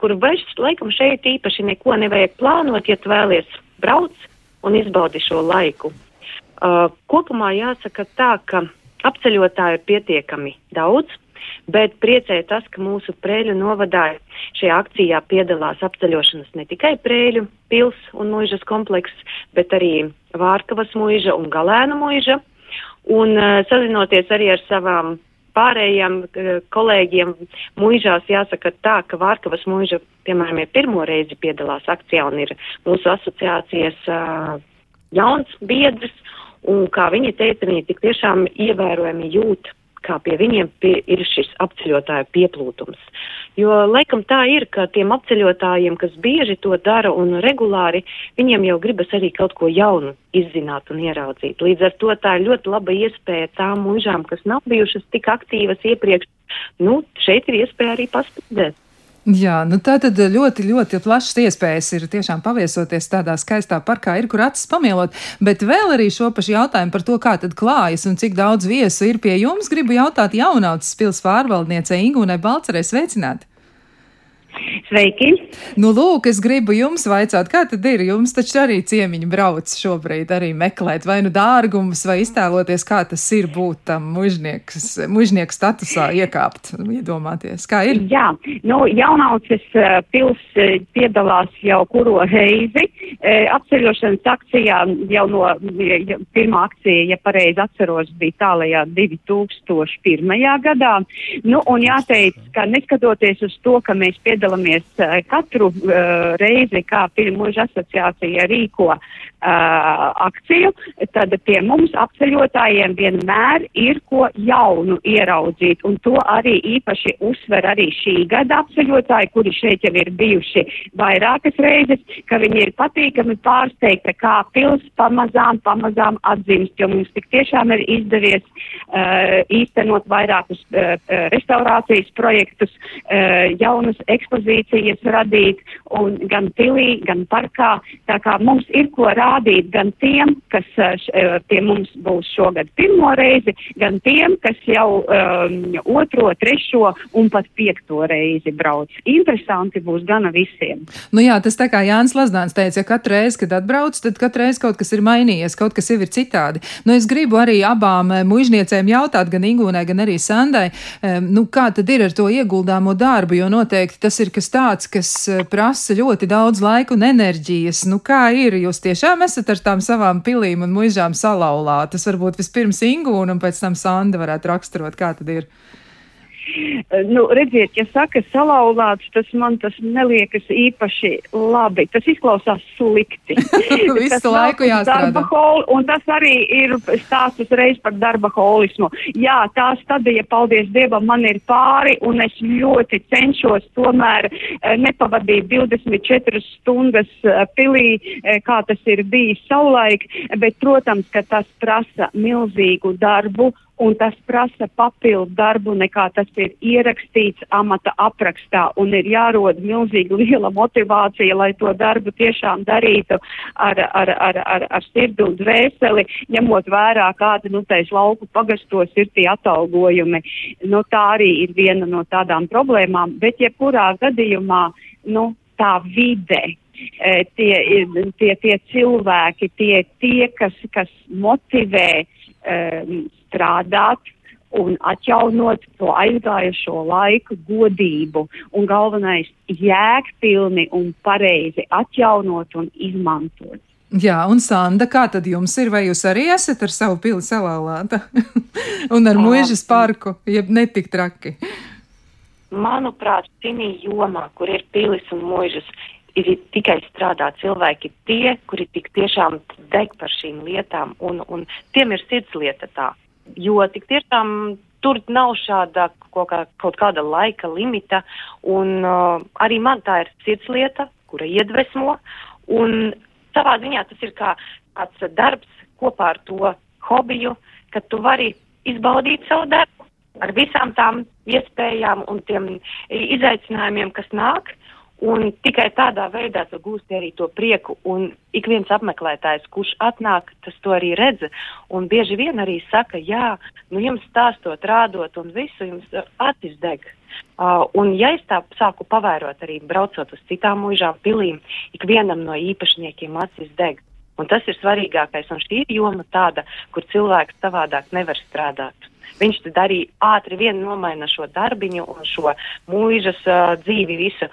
kur vairs laikam šeit īpaši neko nevajag plānot, ja tu vēlies brauc un izbaudi šo laiku. Kopumā jāsaka tā, ka apceļotāju ir pietiekami daudz bet priecē tas, ka mūsu Prēļu novadā šajā akcijā piedalās apceļošanas ne tikai Prēļu pils un muižas komplekss, bet arī Vārkavas muiža un Galēna muiža. Un uh, sazinoties arī ar savām pārējiem uh, kolēģiem muižās, jāsaka tā, ka Vārkavas muiža, piemēram, ir pirmo reizi piedalās akcijā un ir mūsu asociācijas uh, jauns biedrs. Un kā viņi teica, viņi tik tiešām ievērojami jūt kā pie viņiem pie, ir šis apceļotāju pieplūdums. Jo laikam tā ir, ka tiem apceļotājiem, kas bieži to dara un regulāri, viņiem jau gribas arī kaut ko jaunu izzināt un ieraudzīt. Līdz ar to tā ir ļoti laba iespēja tām mūžām, kas nav bijušas tik aktīvas iepriekš, nu, šeit ir iespēja arī paspēdēt. Jā, nu tā tad ļoti, ļoti plašas iespējas ir tiešām paviesoties tādā skaistā parkā, ir kur acis pamielot, bet vēl arī šo pašu jautājumu par to, kā tad klājas un cik daudz viesu ir pie jums, gribu jautāt jaunautas pils pārvaldniecei Ingūnai Balcerei sveicināt. Sveiki! Nu, lūk, es gribu jums vaicāt, kā tad ir? Jums taču arī ciemiņi brauc šobrīd arī meklēt vai nu dārgumus, vai iztēloties, kā tas ir būt tam mužnieku statusā iekāpt, iedomāties, kā ir? Jā, nu, jaunaucis eh, pils eh, piedalās jau kuro heizi. Eh, apceļošanas akcijā jau no pirmā akcija, ja pareizi atceros, bija tālajā 2001. gadā. Nu, un jāteic, ka neskatoties uz to, ka mēs piedalāmies piedalāmies uh, katru uh, reizi, kā Pirmūža asociācija rīko uh, akciju, tad pie mums apceļotājiem vienmēr ir ko jaunu ieraudzīt. Un to arī īpaši uzsver arī šī gada apceļotāji, kuri šeit jau ir bijuši vairākas reizes, ka viņi ir patīkami pārsteigti, kā pils pamazām, pamazām atzīst, jo mums tik tiešām ir izdevies uh, īstenot vairākus uh, restaurācijas projektus, uh, jaunas ekspozīcijas radīt, un gan pilī, gan parkā. Tā kā mums ir ko rādīt gan tiem, kas š, pie mums būs šogad pirmo reizi, gan tiem, kas jau um, otro, trešo un pat piekto reizi brauc. Interesanti būs gana visiem. Nu jā, tas tā kā Jānis Lazdāns teica, ja katru reizi, kad atbrauc, tad katru reizi kaut kas ir mainījies, kaut kas jau ir citādi. Nu, es gribu arī abām mužniecēm jautāt, gan Ingūnai, gan arī Sandai, nu, kā tad ir ar to ieguldāmo darbu, jo noteikti tas ir kas tāds, kas eh, prasa ļoti daudz laika un enerģijas. Nu, kā ir? Jūs tiešām esat ar tām savām pilīm un muižām salauzā. Tas varbūt vispirms Ingūna un pēc tam Sanda varētu raksturot, kā tad ir. Nu, redziet, ja saka salauzāts, tas man tas neliekas īpaši labi. Tas izklausās slikti. Visu laiku jāstrādā. Hol, un tas arī ir stāsts uzreiz par darba holismu. Jā, tā stadija, paldies Dievam, man ir pāri, un es ļoti cenšos tomēr eh, nepavadīt 24 stundas eh, pilī, eh, kā tas ir bijis savulaik, bet, protams, ka tas prasa milzīgu darbu un tas prasa papildu darbu nekā tas ir ierakstīts amata aprakstā, un ir jārod milzīgi liela motivācija, lai to darbu tiešām darītu ar, ar, ar, ar, ar sirdi un dvēseli, ņemot vērā, kāda, nu, tais lauku pagastos ir tie atalgojumi. Nu, tā arī ir viena no tādām problēmām, bet jebkurā gadījumā, nu, tā vide, e, tie, tie, tie cilvēki, tie, tie kas, kas motivē um, strādāt un atjaunot to aizgājušo laiku godību un galvenais jēgpilni un pareizi atjaunot un izmantot. Jā, un Sanda, kā tad jums ir? Vai jūs arī esat ar savu pili salālāta un ar mūžas parku, jeb netik traki? Manuprāt, šī jomā, kur ir pilis un mūžas, ir tikai strādā cilvēki tie, kuri tik tiešām deg par šīm lietām, un, un tiem ir sirdslieta tā. Jo tik tiešām tur nav šāda kaut, kā, kaut kāda laika limita, un uh, arī man tā ir sirdslieta, kura iedvesmo, un savā ziņā tas ir kā kāds darbs kopā ar to hobiju, ka tu vari izbaudīt savu darbu ar visām tām iespējām un tiem izaicinājumiem, kas nāk, Un tikai tādā veidā tu gūsti arī to prieku, un ik viens apmeklētājs, kurš atnāk, tas to arī redz, un bieži vien arī saka, jā, nu jums stāstot, rādot, un visu jums acis deg. Uh, un ja es tā sāku pavērot arī braucot uz citām mūžām pilīm, ik vienam no īpašniekiem acis deg. Un tas ir svarīgākais, un šī ir joma tāda, kur cilvēks savādāk nevar strādāt. Viņš tad arī ātri vien nomaina šo darbiņu un šo mūžas uh, dzīvi visu.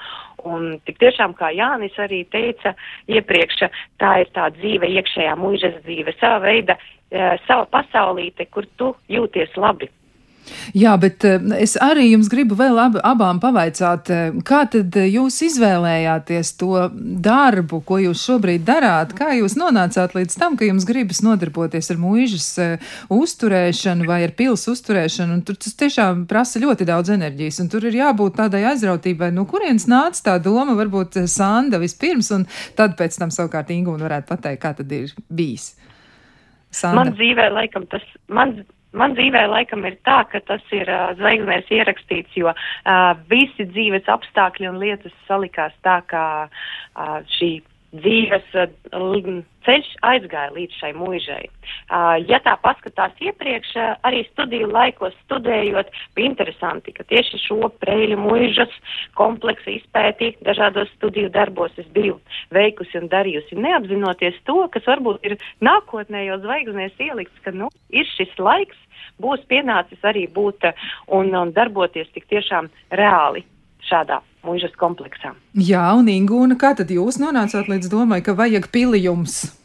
Un tik tiešām, kā Jānis arī teica iepriekš, tā ir tā dzīve, iekšējā mūžas dzīve, sava veida, uh, sava pasaulīte, kur tu jūties labi. Jā, bet eh, es arī jums gribu vēl ab, abām pavaicāt, eh, kā tad jūs izvēlējāties to darbu, ko jūs šobrīd darāt? Kā jūs nonācāt līdz tam, ka jums gribas nodarboties ar mūžas uzturēšanu vai ar pils uzturēšanu? Un tur tas tiešām prasa ļoti daudz enerģijas, un tur ir jābūt tādai aizrautībai, no kurienes nāca tā doma, varbūt Sanda vispirms, un tad pēc tam savukārt Ingūna varētu pateikt, kā tad ir bijis. Sanda. Man dzīvē laikam tas, man Man dzīvē laikam ir tā, ka tas ir uh, zvaigznēs ierakstīts, jo uh, visi dzīves apstākļi un lietas salikās tā, ka uh, šī dzīves uh, ceļš aizgāja līdz šai mūžai. Uh, ja tā paskatās iepriekš, uh, arī studiju laikos studējot, bija interesanti, ka tieši šo preļu mūžas kompleksu izpēti dažādos studiju darbos es biju veikusi un darījusi, neapzinoties to, kas varbūt ir nākotnē jau zvaigznēs ielikts, ka, nu, ir šis laiks, būs pienācis arī būt un, un darboties tik tiešām reāli šādā mūžas kompleksā. Jā, un Ingūna, kā tad jūs nonācāt līdz domai, ka vajag pilijums?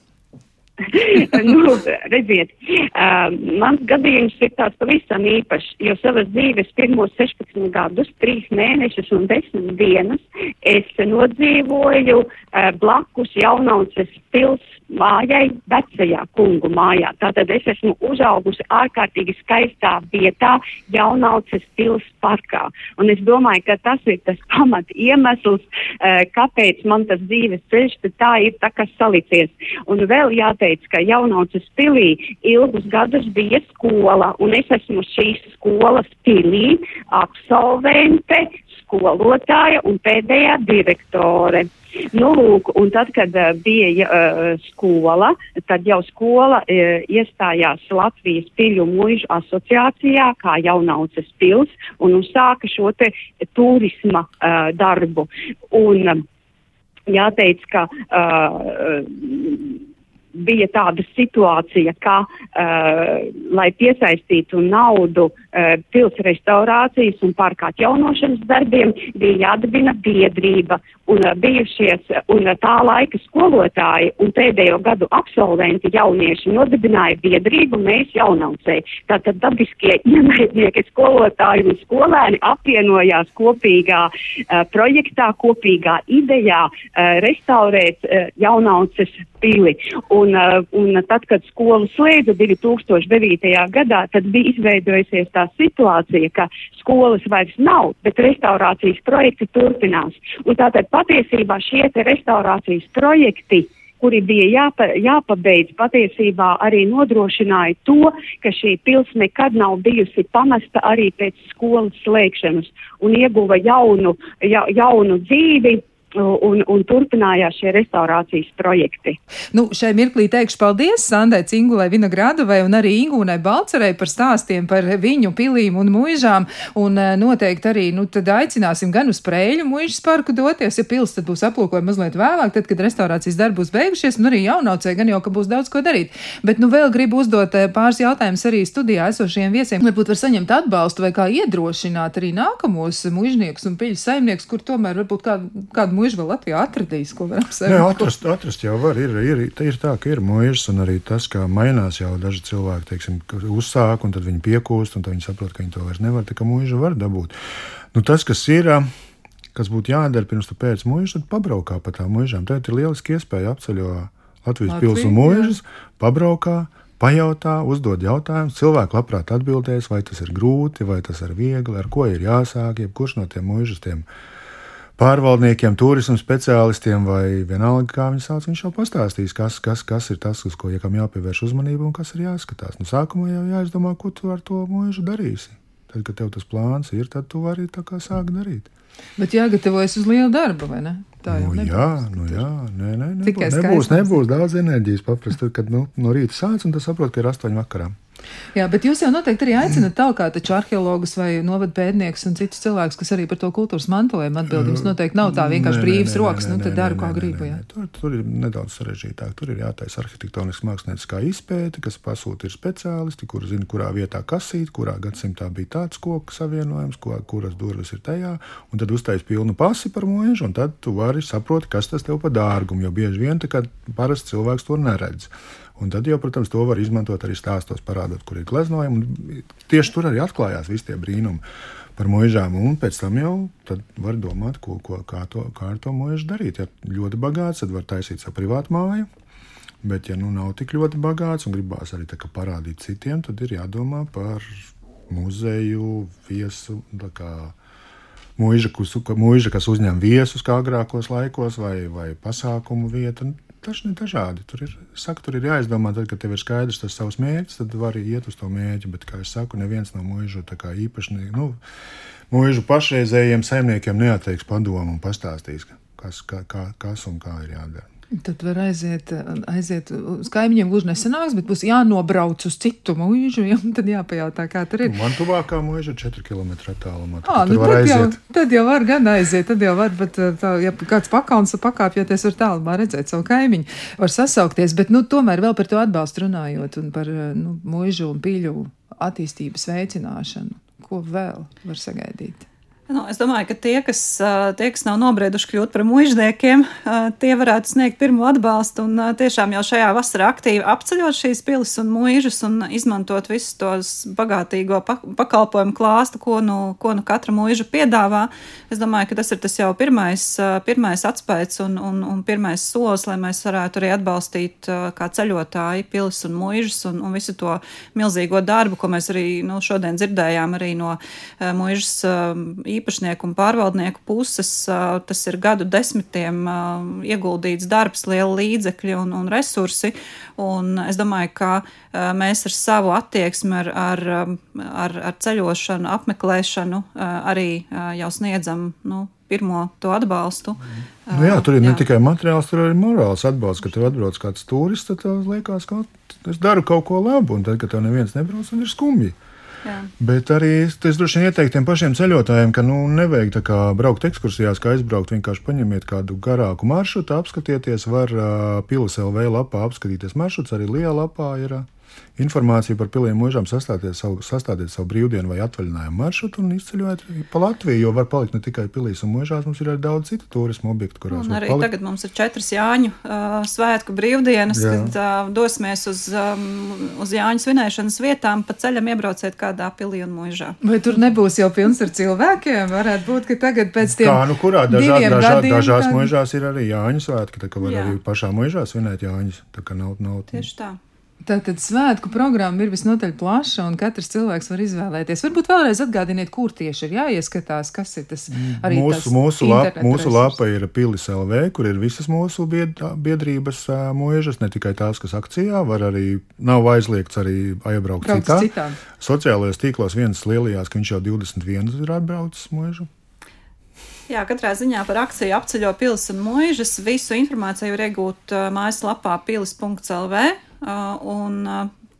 nu, redziet, uh, mans gadījums ir tāds pavisam īpašs, jo savas dzīves pirmos 16 gadus, 3 mēnešus un 10 dienas es nodzīvoju uh, blakus jaunauces pils mājai, vecajā kungu mājā. Tātad es esmu uzaugusi ārkārtīgi skaistā vietā jaunauces pils parkā. Un es domāju, ka tas ir tas pamat iemesls, uh, kāpēc man tas dzīves ceļš tā ir tā, kas salicies. Un vēl jāteic, jāteic, ka jaunaucas pilī ilgus gadus bija skola, un es esmu šīs skolas pilī absolvente, skolotāja un pēdējā direktore. Nu, lūk, un tad, kad uh, bija uh, skola, tad jau skola uh, iestājās Latvijas piļu mūžu asociācijā kā jaunaucas pils un uzsāka šo te turisma uh, darbu. Un, uh, jāteic, ka uh, bija tāda situācija, ka, uh, lai piesaistītu naudu uh, pils restaurācijas un parka atjaunošanas darbiem bija jādibina biedrība un bijušies un tā laika skolotāji un pēdējo gadu absolventi jaunieši nodibināja biedrību mēs jaunaucēji. Tātad dabiskie ienaidnieki skolotāji un skolēni apvienojās kopīgā uh, projektā, kopīgā idejā uh, restaurēt uh, jaunauces pili. Un, uh, un tad, kad skolu slēdza 2009. gadā, tad bija izveidojusies tā situācija, ka skolas vairs nav, bet restaurācijas projekti turpinās. Un tātad patiesībā šie restaurācijas projekti kuri bija jāpa, jāpabeidz, patiesībā arī nodrošināja to, ka šī pils nekad nav bijusi pamesta arī pēc skolas slēgšanas un ieguva jaunu, ja, jaunu dzīvi un, un turpinājās šie restaurācijas projekti. Nu, šai mirklī teikšu paldies Sandai Cingulai Vinogradovai un arī Ingūnai Balcerei par stāstiem par viņu pilīm un muižām, un eh, noteikti arī, nu, tad aicināsim gan uz Prēļu muižas parku doties, ja pils tad būs aplūkojumi mazliet vēlāk, tad, kad restaurācijas darbi būs beigušies, un arī jaunaucē gan jau, ka būs daudz ko darīt. Bet, nu, vēl gribu uzdot eh, pāris jautājumus arī studijā esošiem viesiem, varbūt var saņemt atbalstu vai kā iedrošināt arī nākamos muižniekus un piļu saimniekus, kur tomēr varbūt kādu, kādu muižu vēl Latvijā atradīs, ko varam saprast. Jā, atrast, atrast jau var. Ir, ir, ir tā, ka ir muižas, un arī tas, kā mainās jau daži cilvēki, teiksim, uzsāk, un tad viņi piekūst, un tad viņi saprot, ka viņi to vairs nevar, tā kā muiža var dabūt. Nu, tas, kas ir, kas būtu jādara pirms tu pēc muižas, tad pabraukā pa tām muižām. Tad ir lieliski iespēja apceļot Latvijas pilsētu muižas, pabraukā. Pajautā, uzdod jautājumus, cilvēki labprāt atbildēs, vai tas ir grūti, vai tas ir viegli, ar ko ir jāsāk, jebkurš no tiem mūžiem, tiem pārvaldniekiem, turismu speciālistiem vai vienalga, kā viņi sauc, viņš jau pastāstīs, kas, kas, kas ir tas, uz ko ja jāpievērš uzmanība un kas ir jāskatās. Nu, sākumā jau jāizdomā, ko tu ar to mūžu darīsi. Tad, kad tev tas plāns ir, tad tu vari tā kā sākt darīt. Bet jāgatavojas uz lielu darbu, vai ne? Tā jau nu, jā, nu, jā, nē, nē, nebūs, nebūs, nebūs daudz enerģijas. Paprast, tad, kad nu, no rīta sāc un tas saprot, ka ir astoņi vakarā. Jā, bet jūs jau noteikti arī aicinat tālāk, taču arheologus vai novadu pētniekus un citus cilvēkus, kas arī par to kultūras mantojumu atbild. Jums noteikti nav tā vienkārši brīvas rokas, nu tad daru, kā gribu. Jā. Tur, tur ir nedaudz sarežģītāk. Tur ir jātaisa arhitektoniskā mākslinieckā izpēte, kas pasūta ir speciālisti, kuri zina, kurā vietā kasīt, kurā gadsimtā bija tāds koku savienojums, ko, kuras durvis ir tajā, un tad uztais pilnu pasi par mūžu, un tad tu vari saproti, kas tas tev pa dārgumu, jo bieži vien tā kā parasts cilvēks to neredz. Un tad, jau, protams, to var izmantot arī stāstos, parādot, kur ir gleznojumi. Tieši tur arī atklājās visi tie brīnumi par mūžām. Un pēc tam jau var domāt, ko, ko, kā, to, kā ar to mūžu darīt. Ja ļoti bagāts, tad var taisīt savu privātu māju. Bet, ja nu nav tik ļoti bagāts un gribās arī parādīt citiem, tad ir jādomā par muzeju, viesu. Mūža, mūža, kas uzņem viesus kā agrākos laikos, vai, vai pasākumu vietu dažni dažādi. Tur ir, saku, tur ir jāizdomā, tad, kad tev ir skaidrs tas savs mērķis, tad var iet uz to mērķi. Bet, kā jau saku, neviens no mūžu īpašniekiem, nu, mūžu pašreizējiem saimniekiem neateiks padomu un pastāstīs, kas, kā, kā, kas un kā ir jādara. Tad var aiziet, aiziet uz kaimiņiem, gluži nesanāks, bet būs jānobrauc uz citu mūžu, ja tad jāpajautā, kā tur ir. Man tuvākā mūža ir 4 km attālumā. À, nu tad, aiziet. jau, tad jau var gan aiziet, tad jau var, bet tā, ja kāds pakauns pakāpjoties var tālumā redzēt savu kaimiņu, var sasaukties, bet nu, tomēr vēl par to atbalstu runājot un par nu, mūžu un pīļu attīstības veicināšanu. Ko vēl var sagaidīt? Nu, es domāju, ka tie kas, tie, kas nav nobrieduši kļūt par mužniekiem, tie varētu sniegt pirmo atbalstu un tiešām jau šajā vasarā aktīvi apceļot šīs pilis un muižas un izmantot visus tos bagātīgo pakalpojumu klāstu, ko nu, ko nu katra muiža piedāvā. Es domāju, ka tas ir tas jau pirmais, pirmais atspējas un, un, un pirmais solis, lai mēs varētu arī atbalstīt kā ceļotāji pilis un muižas un, un visu to milzīgo darbu, ko mēs arī nu, šodien dzirdējām arī no muižas īpašnieku un pārvaldnieku puses tas ir gadu desmitiem ieguldīts darbs, liela līdzekļi un, un resursi. Un es domāju, ka mēs ar savu attieksmi, ar, ar, ar, ar ceļošanu, apmeklēšanu arī jau sniedzam nu, pirmo to atbalstu. Nu jā, tur ir jā. ne tikai materiāls, tur ir arī morāls atbalsts. Kad tev atbrauc kāds turists, tad liekas, ka es daru kaut ko labu, un tad, kad tev neviens nebrauc, ir skumji. Jā. Bet arī es droši vien ieteiktu tiem pašiem ceļotājiem, ka nu, nevajag kā, braukt ekskursijās, kā aizbraukt. Vienkārši paņemiet kādu garāku maršrutu, apskatieties. Var uh, Pilas LV lapā apskatīties maršruts, arī Lielā lapā ir. Uh, informāciju par piliem mūžām, sastādiet savu, sastādiet savu brīvdienu vai atvaļinājumu maršrutu un izceļojiet pa Latviju. Jo var palikt ne tikai pilīs un mūžās, mums ir arī daudz citu turismu objektu, kurās arī palikt. tagad mums ir četras Jāņu uh, svētku brīvdienas, Jā. kad uh, dosimies uz, um, uz Jāņu svinēšanas vietām, pa ceļam iebrauciet kādā pilī un mūžā. Vai tur nebūs jau pilns ar cilvēkiem? Varētu būt, ka tagad pēc tiem Kā nu kurā dažā, dažā, gadiem dažās tad- mūžās ir arī Jāņu svētki, tā kā var Jā. arī pašā mūžā svinēt Jāņus. Tā kā nav, nav Tieši tā. Tātad svētku programma ir visnotaļ plaša, un katrs cilvēks var izvēlēties. Varbūt vēlreiz atgādiniet, kur tieši ir jāieskatās, kas ir tas arī mūsu, mūsu, lap, mūsu lapa ir pilis LV, kur ir visas mūsu bied, biedrības mūžas, ne tikai tās, kas akcijā, var arī, nav aizliegts arī iebraukt Braukt citā. citām. Sociālajos tīklos viens lielajās, ka viņš jau 21 ir atbraucis mūžu. Jā, katrā ziņā par akciju apceļo pilis un mūžas. Visu informāciju var iegūt mājaslapā pilis.lv. Un,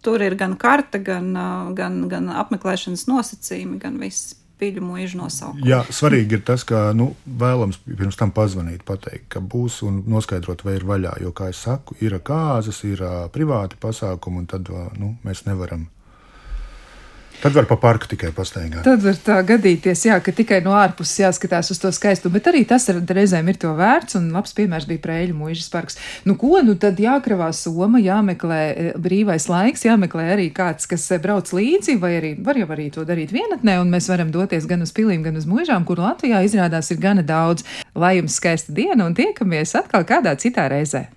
tur ir gan karte, gan, gan, gan apmeklēšanas nosacījumi, gan viss piļu mūžu nosaukums. Jā, svarīgi ir tas, ka nu, vēlams pirms tam pazvanīt, pateikt, ka būs un noskaidrot, vai ir vaļā. Jo, kā jau saku, ir kāzas, ir privāti pasākumi, un tad nu, mēs nevaram. Tad var pa parku tikai pastaigāt. Tad var tā gadīties, jā, ka tikai no ārpuses jāskatās uz to skaistumu, bet arī tas ar- reizēm ir to vērts, un labs piemērs bija Prēļu mūžas parks. Nu, ko, nu tad jākravā soma, jāmeklē e, brīvais laiks, jāmeklē arī kāds, kas e, brauc līdzi, vai arī var jau arī to darīt vienatnē, un mēs varam doties gan uz pilīm, gan uz mūžām, kur Latvijā izrādās ir gana daudz. Lai jums skaista diena, un tiekamies atkal kādā citā reizē!